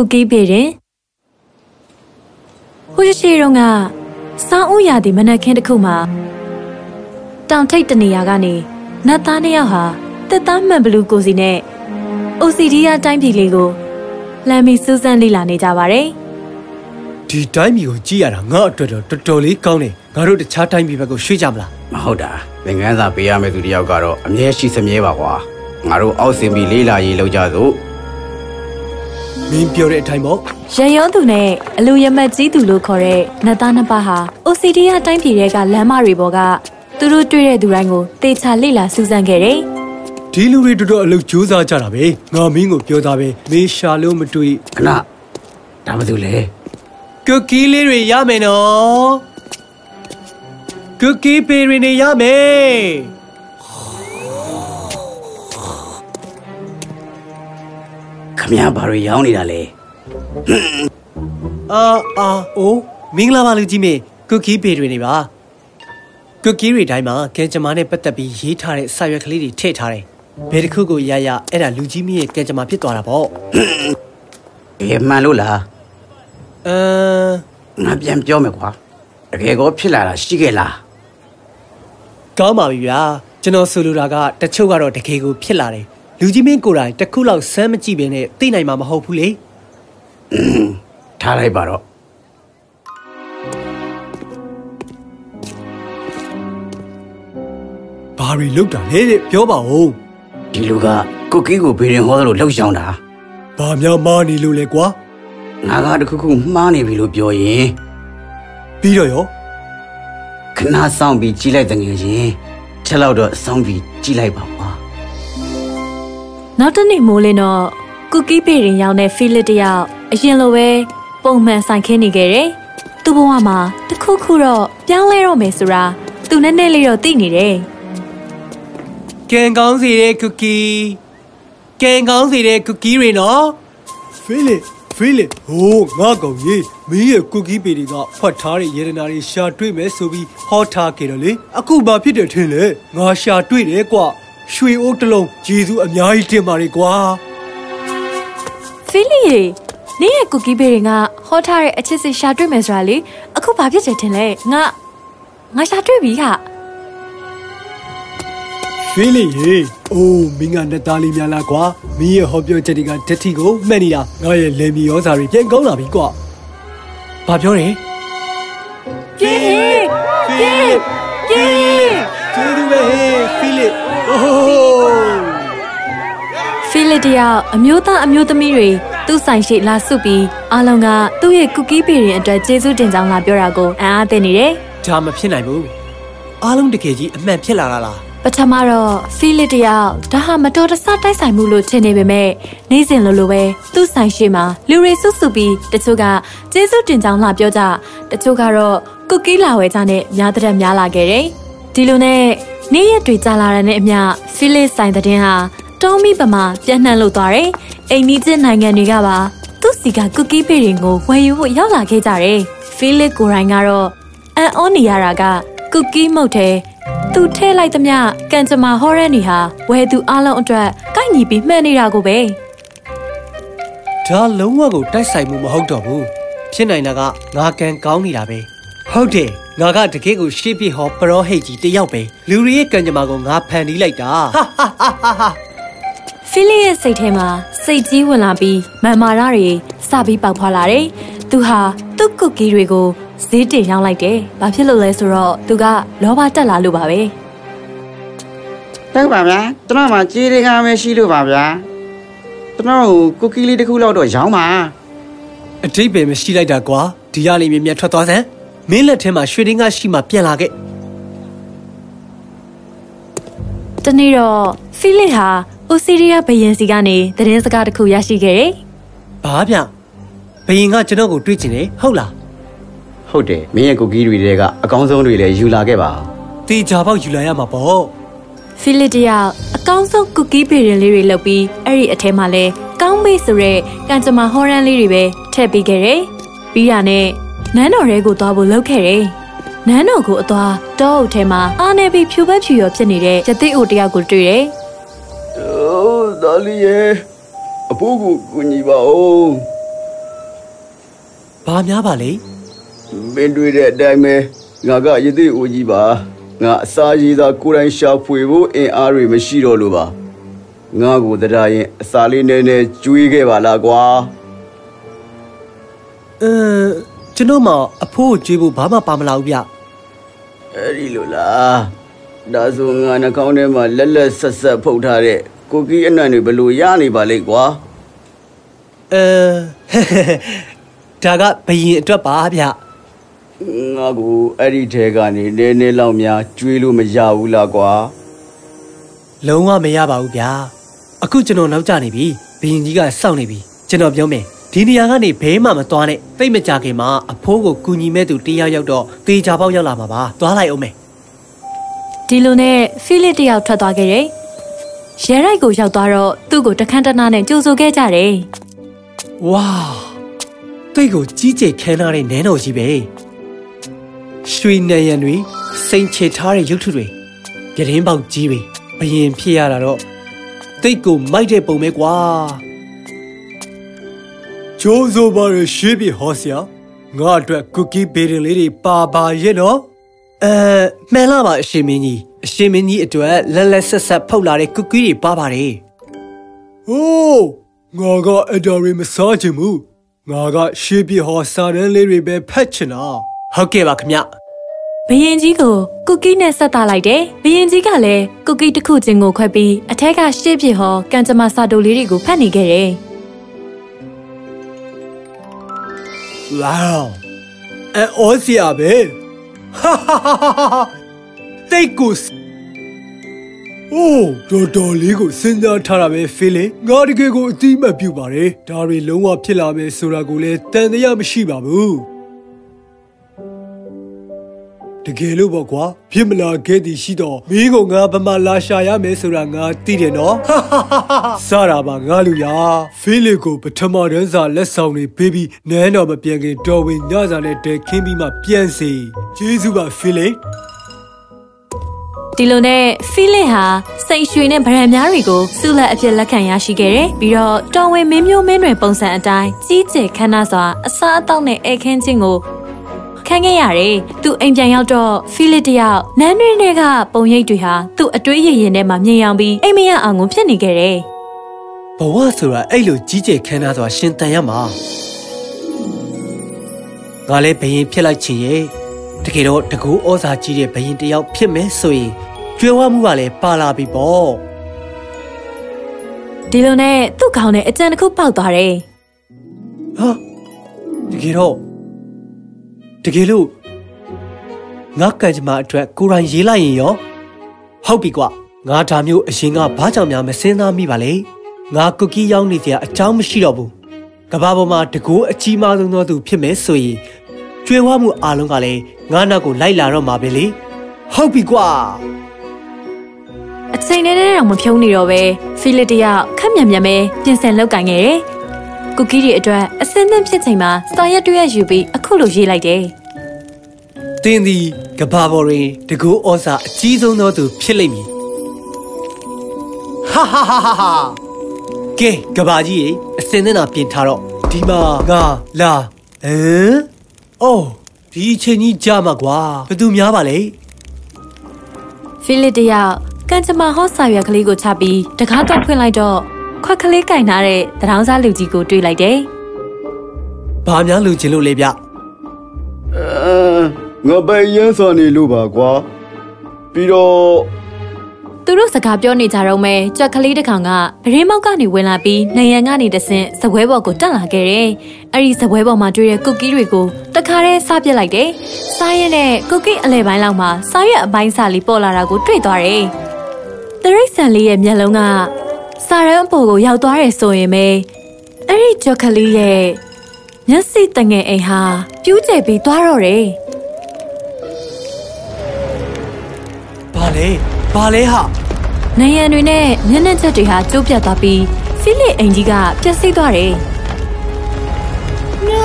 ကုကီးပေရင်ဟိုရှိတုန်းကစောင်းဥရာဒီမနက်ခင်းတစ်ခုမှာတောင်ထိပ်တနေရာကနေနတ်သားနှစ်ယောက်ဟာတက်သားမှန်ဘလူးကိုစီနဲ့ OCD ရတိုင်းပြည်လေးကိုလမ်းမီစူးစမ်းလေ့လာနေကြပါတယ်။ဒီတိုင်းပြည်ကိုကြည့်ရတာငါ့အတွက်တော့တော်တော်လေးကောင်းတယ်။ငါတို့တခြားတိုင်းပြည်ဘက်ကိုရွှေ့ကြမလား။မဟုတ်တာ။သင်ခန်းစာပေးရမယ့်သူတယောက်ကတော့အမြဲရှိစမြဲပါကွာ။ငါတို့အောက်စင်ပြီးလေးလာရေးလောက်ကြစို့ မင်းပြောတဲ့အတိုင်းပေါ့ရန်ရုံးသူနဲ့အလူရမတ်ကြီးသူလို့ခေါ်တဲ့နတ်သားနှစ်ပါးဟာ OCD ရတိုင်းပြည်တွေကလမ်းမတွေပေါ်ကသူတို့တွေ့တဲ့သူတိုင်းကိုတေချာလေ့လာစူးစမ်းခဲ့တယ်။ဒီလူတွေတော်တော်အလုပ်ကြိုးစားကြတာပဲ။ငါမင်းကိုပြောသားပဲ။မေရှာလို့မတွေ့ခဏဒါမှသူလေ။ကုကီးလေးတွေရမယ်နော်။ကုကီးပေတွေနေရမယ်။ ခမရဘာတွေရောင်းနေတာလဲအာအာအိုးမင်္ဂလာပါလူကြီးမေကုကီးပေတွေနေပါကုကီးတွေတိုင်းမှာကဲကြမ္မာနဲ့ပတ်သက်ပြီးရေးထားတဲ့စာရွက်ကလေးတွေထည့်ထားတယ်ဘယ်တစ်ခုကိုရရအဲ့ဒါလူကြီးမရဲ့ကဲကြမ္မာဖြစ်သွားတာပေါ့ဘယ်မှန်လို့လားအမ်ငါပြန်ပြောမယ်ကွာတကယ်ကောဖြစ်လာတာရှိခဲ့လားကောင်းပါပြီဗျာကျွန်တော်ဆိုလိုတာကတချို့ကတော့တကယ်ကိုဖြစ်လာတယ် လူကြီးမင်းကိုယ်တိုင်တစ်ခုလောက်စမ်းမကြည့်ဘဲနဲ့သိနိုင်မှာမဟုတ်ဘူးလေထားလိုက်ပါတော့ဘာတွေလောက်တာလဲတဲ့ပြောပါဦးဒီလူကကုတ်ကီးကိုဘေးရင်ဟောလို့လှုပ်ဆောင်တာဘာများမားနေလို့လဲကွာငါကတခုခုမှားနေပြီလို့ပြောရင်ပြီးတော့ရောခဏဆောင်ပြီးကြီးလိုက်တဲ့ငယ်ချင်းချက်လောက်တော့စောင်းပြီးကြီးလိုက်ပါ နောက်တနေ့မိုးလင်းတော့ကုကီးပေရင်ရောက်တဲ့ဖီလစ်တယောက်အရင်လိုပဲပုံမှန်ဆိုင်ခင်းနေခဲ့တယ်။သူ့ဘဝမှာတခုခုတော့ပြောင်းလဲတော့မယ်ဆိုတာသူနဲ့နဲ့လေးတော့သိနေတယ်။ကင်ကောင်းစီတဲ့ကုကီးကင်ကောင်းစီတဲ့ကုကီးတွေနော်ဖီလစ်ဖီလစ်ဟိုးငါကောင်ကြီးမင်းရဲ့ကုကီးပေတွေကဖတ်ထားတဲ့ရေဒနာတွေရှာတွေ့မယ်ဆိုပြီးဟောထားခဲ့တော့လေအခုဘာဖြစ်တယ်ထင်လဲငါရှာတွေ့တယ်ကွာ ရွှေအိုးတစ်လုံးဂျေစုအများကြီးတင်ပါလေကွာဖီလီရေနင်းရဲ့ကူကီးဘေးတွေကဟောထားတဲ့အချစ်စစ်ရှာတွေ့မယ်ဆိုတာလေအခုဘာဖြစ်ချင်တင်လဲငါငါရှာတွေ့ပြီဟာဖီလီရေအိုးမင်းကနှစ်သားလေးများလားကွာမင်းရဲ့ဟောပြောချက်တွေကဓတိကိုမှတ်နေတာငါရဲ့လေမီရောစာတွေပြန်ကောင်းလာပြီကွာဘာပြောတယ်ပြေးပြေးပြေးကျေးဇူးပဲဖီလီ ဖီလစ်တယောက်အမျိုးသားအမျိုးသမီးတွေသူ့ဆိုင်ရှိလာစုပြီးအားလုံးကသူ့ရဲ့ကူကီးပေရင်အတွက်ကျေးဇူးတင်ကြောင်းလာပြောတာကိုအံ့အားသင့်နေတယ်။ဒါမဖြစ်နိုင်ဘူး။အားလုံးတကယ်ကြီးအမှန်ဖြစ်လာတာလား။ပထမတော့ဖီလစ်တယောက်ဒါဟာမတော်တဆတိုက်ဆိုင်မှုလို့ထင်နေပေမဲ့နေ့စဉ်လိုလိုပဲသူ့ဆိုင်ရှိမှာလူတွေစုစုပြီးတချို့ကကျေးဇူးတင်ကြောင်းလာပြောကြတချို့ကတော့ကူကီးလာဝဲကြနဲ့များတဲ့များလာခဲ့တယ်။ဒီလိုနဲ့ နေ့ရက်တွေကြာလာတဲ့နဲ့အမျှဖီလစ်ဆိုင်တဲ့ဟာတောမီပမာပြန့်နှံ့လို့သွားတယ်။အိမ်နီးချင်းနိုင်ငံတွေကပါသူ့စီကကူကီးပေတွေကိုဝယ်ယူဖို့ရောက်လာခဲ့ကြတယ်။ဖီလစ်ကိုရိုင်းကတော့အန်အောနေရတာကကူကီးမုတ်တဲ့သူထဲလိုက်သမျှကန်ချမာဟောရန်နေဟာဝယ်သူအလုံးအတွက်ကိုက်ညီပြီးမှန်နေတာကိုပဲဒါလုံးဝကိုတိုက်ဆိုင်မှုမဟုတ်တော့ဘူးဖြစ်နိုင်တာကငါကန်ကောင်းနေတာပဲဟုတ်တယ် ငါကတကယ့်ကိုရှေ့ပြဟောပရောဟိတ်ကြီးတယောက်ပဲလူတွေရဲ့ကံကြမ္မာကိုငါဖန်တီးလိုက်တာဟာဟာဟာဟာဖီလီရဲ့စိတ်ထဲမှာစိတ်ကြီးဝင်လာပြီးမန်မာရတွေစပြီးပေါက်ဖွာလာတယ်သူဟာသူ့ကုကီးတွေကိုဈေးတင်ရောင်းလိုက်တယ်ဘာဖြစ်လို့လဲဆိုတော့သူကလောဘတက်လာလို့ပါပဲဟုတ်ပါဗျာကျွန်တော်မှကြေးတွေကမရှိလို့ပါဗျာကျွန်တော်ကုကီးလေးတစ်ခုလောက်တော့ရောင်းပါအတိတ်ပဲမရှိလိုက်တာကွာဒီရလေးမြမြထွက်သွားစမ်း မင်းလက်ထဲမှာရွှေတင်းကရှိမှပြန်လာခဲ့တနေ့တော့ဖီလစ်ဟာအိုစီရီးယားဘယင်စီကနေသတင်းစကားတစ်ခုရရှိခဲ့တယ်။ဘာဗျဘယင်ကကျွန်တော်ကိုတွေ့ချင်တယ်ဟုတ်လားဟုတ်တယ်မင်းရဲ့ကိုကီးတွေတဲကအကောင်းဆုံးတွေလည်းယူလာခဲ့ပါတေချာပေါက်ယူလာရမှာပေါ့ဖီလစ်တယောက်အကောင်းဆုံးကူကီးပေရင်လေးတွေလုပ်ပြီးအဲ့ဒီအထဲမှာလဲကောင်းမေးဆိုတဲ့ကန်ချမာဟော်ရန်လေးတွေပဲထည့်ပေးခဲ့တယ်။ပြီးရနဲ့ နန်းတော်ရဲကိုသွားဖို့လုပ်ခဲ့တယ်။နန်းတော်ကိုအသွားတောအုပ်ထဲမှာအားနေပြီးဖြူဘက်ဖြူရောဖြစ်နေတဲ့ရသိအိုတယောက်ကိုတွေ့တယ်။အိုးဒါလီရဲ့အဖိုးကိုကူညီပါဦးဘာများပါလဲမင်းတွေ့တဲ့အတိုင်းပဲငါကရသေးဦးကြီးပါငါအစာရည်သာကိုယ်တိုင်ရှာဖွေဖို့အင်အားတွေမရှိတော့လို့ပါငါကိုတရားရင်အစာလေးနည်းနည်းကျွေးခဲ့ပါလားကွာအမ် ကျွန်တော်မှအဖိုးကိုကြွေးဖို့ဘာမှပါမလာဘူးဗျအဲ့ဒီလိုလားဒါဆိုငါနှာခေါင်းထဲမှာလက်လက်ဆက်ဆက်ဖုတ်ထားတဲ့ကိုကီအနံ့တွေဘလို့ရနေပါလိမ့်ကွာအဲဒါကဘယင်အတွက်ပါဗျငါကိုအဲ့ဒီထဲကနေနည်းနည်းလောက်များကျွေးလို့မရဘူးလားကွာလုံးဝမရပါဘူးဗျာအခုကျွန်တော်နောက်ကျနေပြီဘယင်ကြီးကစောင့်နေပြီကျွန်တော်ပြောမယ် ဒီနေရာကနေဘဲမှမသွားနဲ့တိတ်မကြခင်မှာအဖိုးကိုကူညီမဲ့သူတယောက်ရောက်တော့တေချာပေါက်ရောက်လာမှာပါသွားလိုက်အောင်မယ်ဒီလိုနဲ့ဖိလစ်တယောက်ထွက်သွားခဲ့တယ်ရဲရိုက်ကိုရောက်သွားတော့သူ့ကိုတခန်းတနာနဲ့ကြိုဆိုခဲ့ကြတယ်ဝါတိတ်ကိုကြီးကျယ်ခဲနာတဲ့နန်းတော်ကြီးပဲရွှေနံရံတွေစိန်ချေထားတဲ့ရုပ်ထုတွေပြတင်းပေါက်ကြီးတွေဘယင်ဖြစ်ရတာတော့တိတ်ကိုမိုက်တဲ့ပုံပဲကွာ ကျိုးစိုးပါရရှိပြီဟောဆရာငါအတွက်ကူကီဘေးရင်လေးတွေပါပါရဲ့နော်အဲမှန်လားပါအရှင်မင်းကြီးအရှင်မင်းကြီးအတွက်လက်လက်ဆက်ဆက်ဖုတ်လာတဲ့ကူကီတွေပါပါတယ်ဟိုးငါကအတော်ရီမစားချင်ဘူးငါကရှေးပြဟောစာရန်လေးတွေပဲဖတ်ချင်တာဟုတ်ကဲ့ပါခမဘယင်ကြီးကိုကုကီနဲ့ဆက်တာလိုက်တယ်ဘယင်ကြီးကလည်းကုကီတစ်ခုချင်းကိုခွဲပြီးအထက်ကရှေ့ပြဟောကန်ကျမစာတိုလေးတွေကိုဖတ်နေခဲ့တယ် ဝေါအဲအော်စီယာပဲဟာဟာဟာဟာတိတ်ကိုစအိုးတော်တော်လေးကိုစဉ်းစားထားတာပဲဖေးလေငါတကယ်ကိုအတိမတ်ပြုပါတယ်ဒါတွေလုံးဝဖြစ်လာမယ်ဆိုတာကိုလည်းတန်တရားမရှိပါဘူး တကယ်လို့ပေါ့ကွာဖြစ်မလာခဲ့သည်ရှိတော့မင်းကငါဗမာလာရှာရမယ်ဆိုတာငါသိတယ်နော်စတာပါငါလူရဖေးလေကိုပထမတန်းစာလက်ဆောင်တွေပေးပြီးနန်းတော်မပြန်ခင်တော်ဝင်ညစာနဲ့တဲခင်းပြီးမှပြန်စီကျေးဇူးပါဖေးလေဒီလိုနဲ့ဖိလစ်ဟာစိတ်ရွှေနဲ့ဗရန်များတွေကိုစုလက်အဖြစ်လက်ခံရရှိခဲ့တယ်ပြီးတော့တော်ဝင်မင်းမျိုးမင်းတွေပုံစံအတိုင်းကြီးကျယ်ခမ်းနားစွာအစားအသောက်နဲ့အဲခင်းခြင်းကို ခံခဲ့ရတယ်။သူအိမ်ပြန်ရောက်တော့ဖိလစ်တယောက်နန်းတွင်းတွေကပုံရိပ်တွေဟာသူ့အတွေးရည်ရင်ထဲမှာမြင်ရောက်ပြီးအိမ်မရအောင်ကိုဖြစ်နေခဲ့တယ်ဘဝဆိုတာအဲ့လိုကြီးကျယ်ခမ်းနားစွာရှင်တန်ရမှာငါလည်းဘယင်ဖြစ်လိုက်ချင်ရဲ့တကယ်တော့တကူဩဇာကြီးတဲ့ဘယင်တစ်ယောက်ဖြစ်မယ်ဆိုရင်ကြွယ်ဝမှုကလည်းပါလာပြီပေါ့။ဒီလိုနဲ့သူ့ခေါင်းထဲအကြံတစ်ခုပေါက်သွားတယ်ဟာတကယ်တော့ တကယ်လို့ငါကန်ချမအတွက်ကိုယ်တိုင်ရေးလိုက်ရင်ရောဟုတ်ပြီကွာငါဒါမျိုးအရင်ကဘာကြောင့်များမစင်းသားမိပါလဲငါကုကီရောက်နေစရာအကြောင်းမရှိတော့ဘူးကဘာပေါ်မှာတကူအကြီးမားဆုံးသောသူဖြစ်မယ်ဆိုရင်ကျွေးဝမှုအားလုံးကလည်းငါနောက်ကိုလိုက်လာတော့မှာပဲလေဟုတ်ပြီကွာ။အချိန်နဲ့နဲ့တော့မဖြုံးနေတော့ပဲဖိလစ်တယောက်ခက်မြန်မြန်ပဲပြင်ဆင်လောက်ကင်ခဲ့တယ်။ကုကီးတွေအတွက်အစင်းသင်းဖြစ်ချိန်မှာစာရွက်တွေရယူပြီးအခုလိုရေးလိုက်တယ် တင်းသည်ကဘာပေါ်တွင်တကူဩဇာအကြီးဆုံးသောသူဖြစ်လိမ့်မည်ဟာဟာဟာဟာဟာကဲကဘာကြီးရေအစင်းနဲ့တာပြင်ထားတော့ဒီမှာငါလာဟမ်အော်ဒီအချိန်ကြီးကြာမှာကွာဘယ်သူများပါလဲ။ဖိလစ်တယောက်ကန်ချမာဟော့စာရွက်ကလေးကိုချပြီးတကားတော့ဖွင့်လိုက်တော့ခွက်ကလေးကင်ထားတဲ့တရောင်းစားလူကြီးကိုတွေ့လိုက်တယ်ဘာများလူချင်းလို့လဲဗျအဲ ငါပဲရမ်းစော်နေလို့ပါကွာပြီးတော့။သူတို့စကားပြောနေကြတော့မဲကြွက်ကလေးတစ်ကောင်ကဗရင်မောက်ကနေဝင်လာပြီးနေရန်ကနေတဆင့်စပွဲပေါ်ကိုတက်လာခဲ့တယ်။အဲ့ဒီစပွဲပေါ်မှာတွေ့တဲ့ကုကီးတွေကိုတခါတည်းစားပစ်လိုက်တယ်။စားရတဲ့ကုကီးအလဲပိုင်းလောက်မှာစားရွက်အပိုင်းစားလေးပေါ်လာတာကိုတွေ့သွားတယ်။တရိတ်ဆန်လေးရဲ့မျက်လုံးကစာရန်အပေါ်ကိုရောက်သွားတယ်ဆိုရင်ပဲအဲ့ဒီကြွက်ကလေးရဲ့မျက်စိတငယ်အိမ်ဟာပြူးကျယ်ပြီးသွားတော့တယ် လဲဘာလဲဟာ။နေရန်တွေနဲ့မျက်နှာချက်တွေဟာကျိုးပြတ်သွားပြီးဖိလစ်အိမ်ကြီးကပျက်စီးသွားတယ်။ no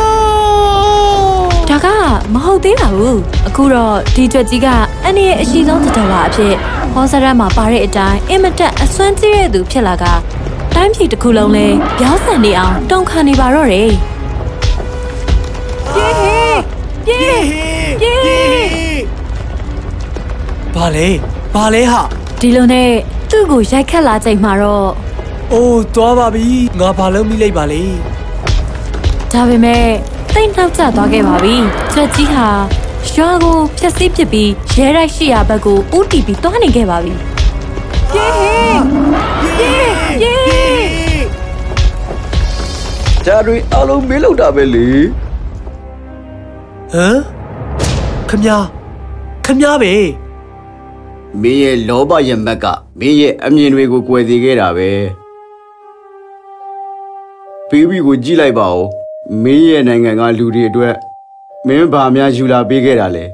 ဒါကမဟုတ်သေးပါဘူးအခုတော့ဒီကြွက်ကြီးကအန်ရဲ့အရှိဆုံးတတဝါအဖြစ်ဟောစရတ်မှာပါတဲ့အတိုင်းအင်မတက်အစွမ်းကြီးတဲ့သူဖြစ်လာကတိုင်းပြည်တစ်ခုလုံးလဲပြောင်းဆန်နေအောင်တုံခါနေပါတော့တယ်ယေပြေးပြေးဘာလဲ ဘာလဲဟာဒီလိုနဲ့သူ့ကိုရိုက်ခတ်လာချိန်မှာတော့အိုးသွားပါပြီငါဘာလုပ်မိလိုက်ပါလဲဒါပေမဲ့တိတ်နှောက်ကျသွားခဲ့ပါပြီကြက်ကြီးဟာရွာကိုဖျက်ဆီးပစ်ပြီးရဲတိုက်ရှိရာဘက်ကိုဥတီပြီးသွားနေခဲ့ပါပြီပြေးပြေးပြေးဒါတွေအလုံးမေးလို့တာပဲလေဟမ်ခမညာခမညာပဲ မင်းရဲ့လောဘရဲ့မက်ကမင်းရဲ့အမြင်တွေကိုကွယ်စေခဲ့တာပဲဘေဘီကိုကြည့်လိုက်ပါဦးမင်းရဲ့နိုင်ငံကလူတွေအတွက်မင်းဘာများယူလာပေးခဲ့တာလဲ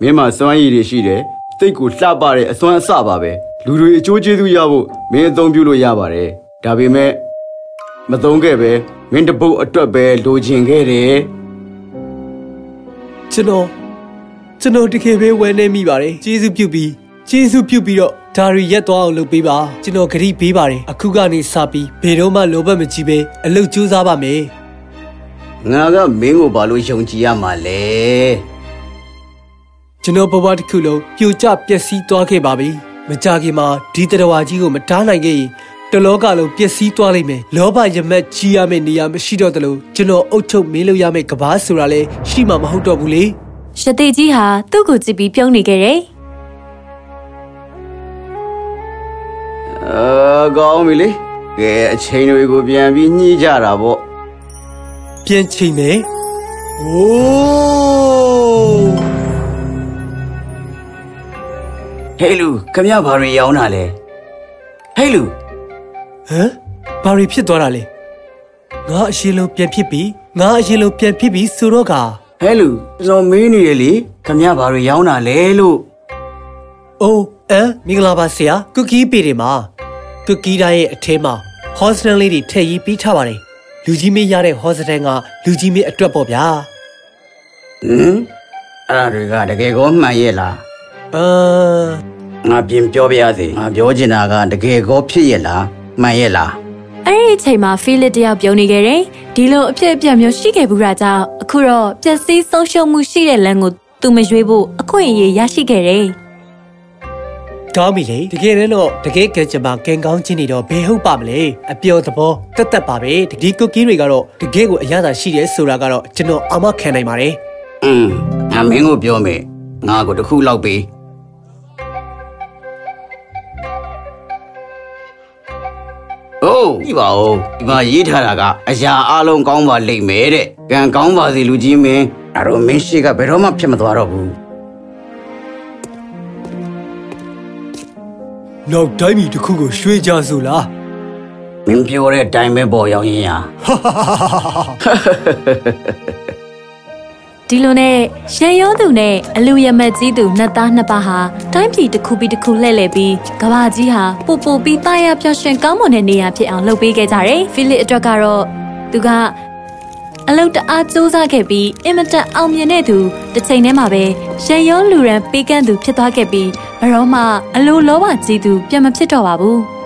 မင်းမှာစွမ်းရည်တွေရှိတယ်တိတ်ကိုလှပတဲ့အစွမ်းအစပါပဲလူတွေအကျိုးကျေးဇူးရဖို့မင်းအသုံးပြုလို့ရပါတယ်ဒါပေမဲ့မသုံးခဲ့ပဲမင်းတပုတ်အတွက်ပဲလိုချင်ခဲ့တယ်ကျွန်တော်ကျွန်တော်တကယ်ပဲဝယ်နေမိပါတယ်ကျေးဇူးပြုပြီး ကျေးဇူးပြုပြီးတော့ဒါရီရက်သွားအောင်လုပ်ပေးပါကျွန်တော်ဂရိပေးပါတယ်အခုကနေစပြီးဘယ်တော့မှလောဘမကြီးပဲအလုပ်ကြိုးစားပါမယ်ငါကမင်းကိုဘာလို့ယုံကြည်ရမှာလဲကျွန်တော်ဘဝတစ်ခုလုံးပြိုကျပျက်စီးသွားခဲ့ပါပြီမကြခင်မှာဒီတရဝါကြီးကိုမတားနိုင်ခဲ့ရင်တလောကလုံးပျက်စီးသွားလိမ့်မယ်လောဘရမက်ကြီးရမယ့်နေရာမရှိတော့သလိုကျွန်တော်အုတ်ချုပ်မင်းလို့ရမယ့်ကဘာဆိုတာလဲရှိမှမဟုတ်တော့ဘူးလေရှတိကြီးဟာသူ့ကိုကြည့်ပြီးပြုံးနေခဲ့တယ် အာကောင်းပြီလေကဲအချိန်တွေကိုပြန်ပြီးညှိကြတာပေါ့ပြန်ချိန်မယ်โอ้ဟေးလူခမရဘာတွေရောင်းတာလဲဟေးလူဟမ်ဘာတွေဖြစ်သွားတာလဲငါအရှင်လုံးပြန်ဖြစ်ပြီငါအရှင်လုံးပြန်ဖြစ်ပြီဆိုတော့ကဟဲလူကျွန်တော်မေးနေရလေခမရဘာတွေရောင်းတာလဲလို့အိုးအမ်မင်္ဂလာပါဆရာကုကီးပေတယ် မှာကုကီးတိုင်းရဲ့အထဲမှာဟော့စတန်လေးတွေထည့်ရေးပြီးထားပါတယ်လူကြီးမင်းရတဲ့ဟော့စတန်ကလူကြီးမင်းအတွက်ပေါ့ဗျာဟမ်အဲ့ဒါတွေကတကယ်ကောမှန်ရဲ့လားအာငါပြင်ပြောပြရစီငါပြောချင်တာကတကယ်ကောဖြစ်ရဲ့လားမှန်ရဲ့လားအဲ့ဒီအချိန်မှာဖိလစ်တယောက်ပြုံးနေခဲ့တယ်ဒီလိုအဖြစ်အပျက်မျိုးရှိခဲ့ဘူးတာကြောင့်အခုတော့ပျက်စီးဆုံးရှုံးမှုရှိတဲ့လမ်းကိုသူမရွေးဖို့အခွင့်အရေးရရှိခဲ့တယ် ကောင်းပြီလေတကယ်တော့တကယ်ကကြမှာကင်ကောင်းချင်းနေတော့ဘယ်ဟုတ်ပါမလဲအပျော်သဘောတက်တက်ပါပဲဒီကုကီးတွေကတော့တကယ်ကိုအရသာရှိတယ်ဆိုတာကတော့ကျွန်တော်အာမခံနိုင်ပါတယ်อืมငါမင်းကိုပြောမယ်ငါကိုတစ်ခုလောက်ပေးအိုးဒီပါဦးဒီမှာရေးထားတာကအရာအလုံးကောင်းပါလိမ့်မယ်တဲ့ကံကောင်းပါစေလူကြီးမင်းအဲ့တော့မင်းရှိကဘယ်တော့မှဖြစ်မသွားတော့ဘူး နောက်တိုင်းပြည်တစ်ခုကိုရွှေ့ကြဆိုလားမင်းပြောတဲ့အတိုင်းပဲပေါ်ရောက်ရင်ဟာဒီလိုနဲ့ရန်ရောသူနဲ့အလူရမက်ကြီးသူနှစ်သားနှစ်ပါးဟာတိုင်းပြည်တစ်ခုပြီးတစ်ခုလှည့်လည်ပြီးကဘာကြီးဟာပူပူပြီးတာယာပျော်ရွှင်ကောင်းမွန်တဲ့နေရာဖြစ်အောင်လုပ်ပေးခဲ့ကြတယ်ဖိလစ်အတွက်ကတော့သူက အလုတ်တအားစူးစမ်းခဲ့ပြီးအင်မတန်အောင်မြင်တဲ့သူတစ်ချိန်တည်းမှာပဲရန်ရောလူရန်ပေးကန့်သူဖြစ်သွားခဲ့ပြီးဘယ်တော့မှအလိုလောဘကြီးသူပြန်မဖြစ်တော့ပါဘူး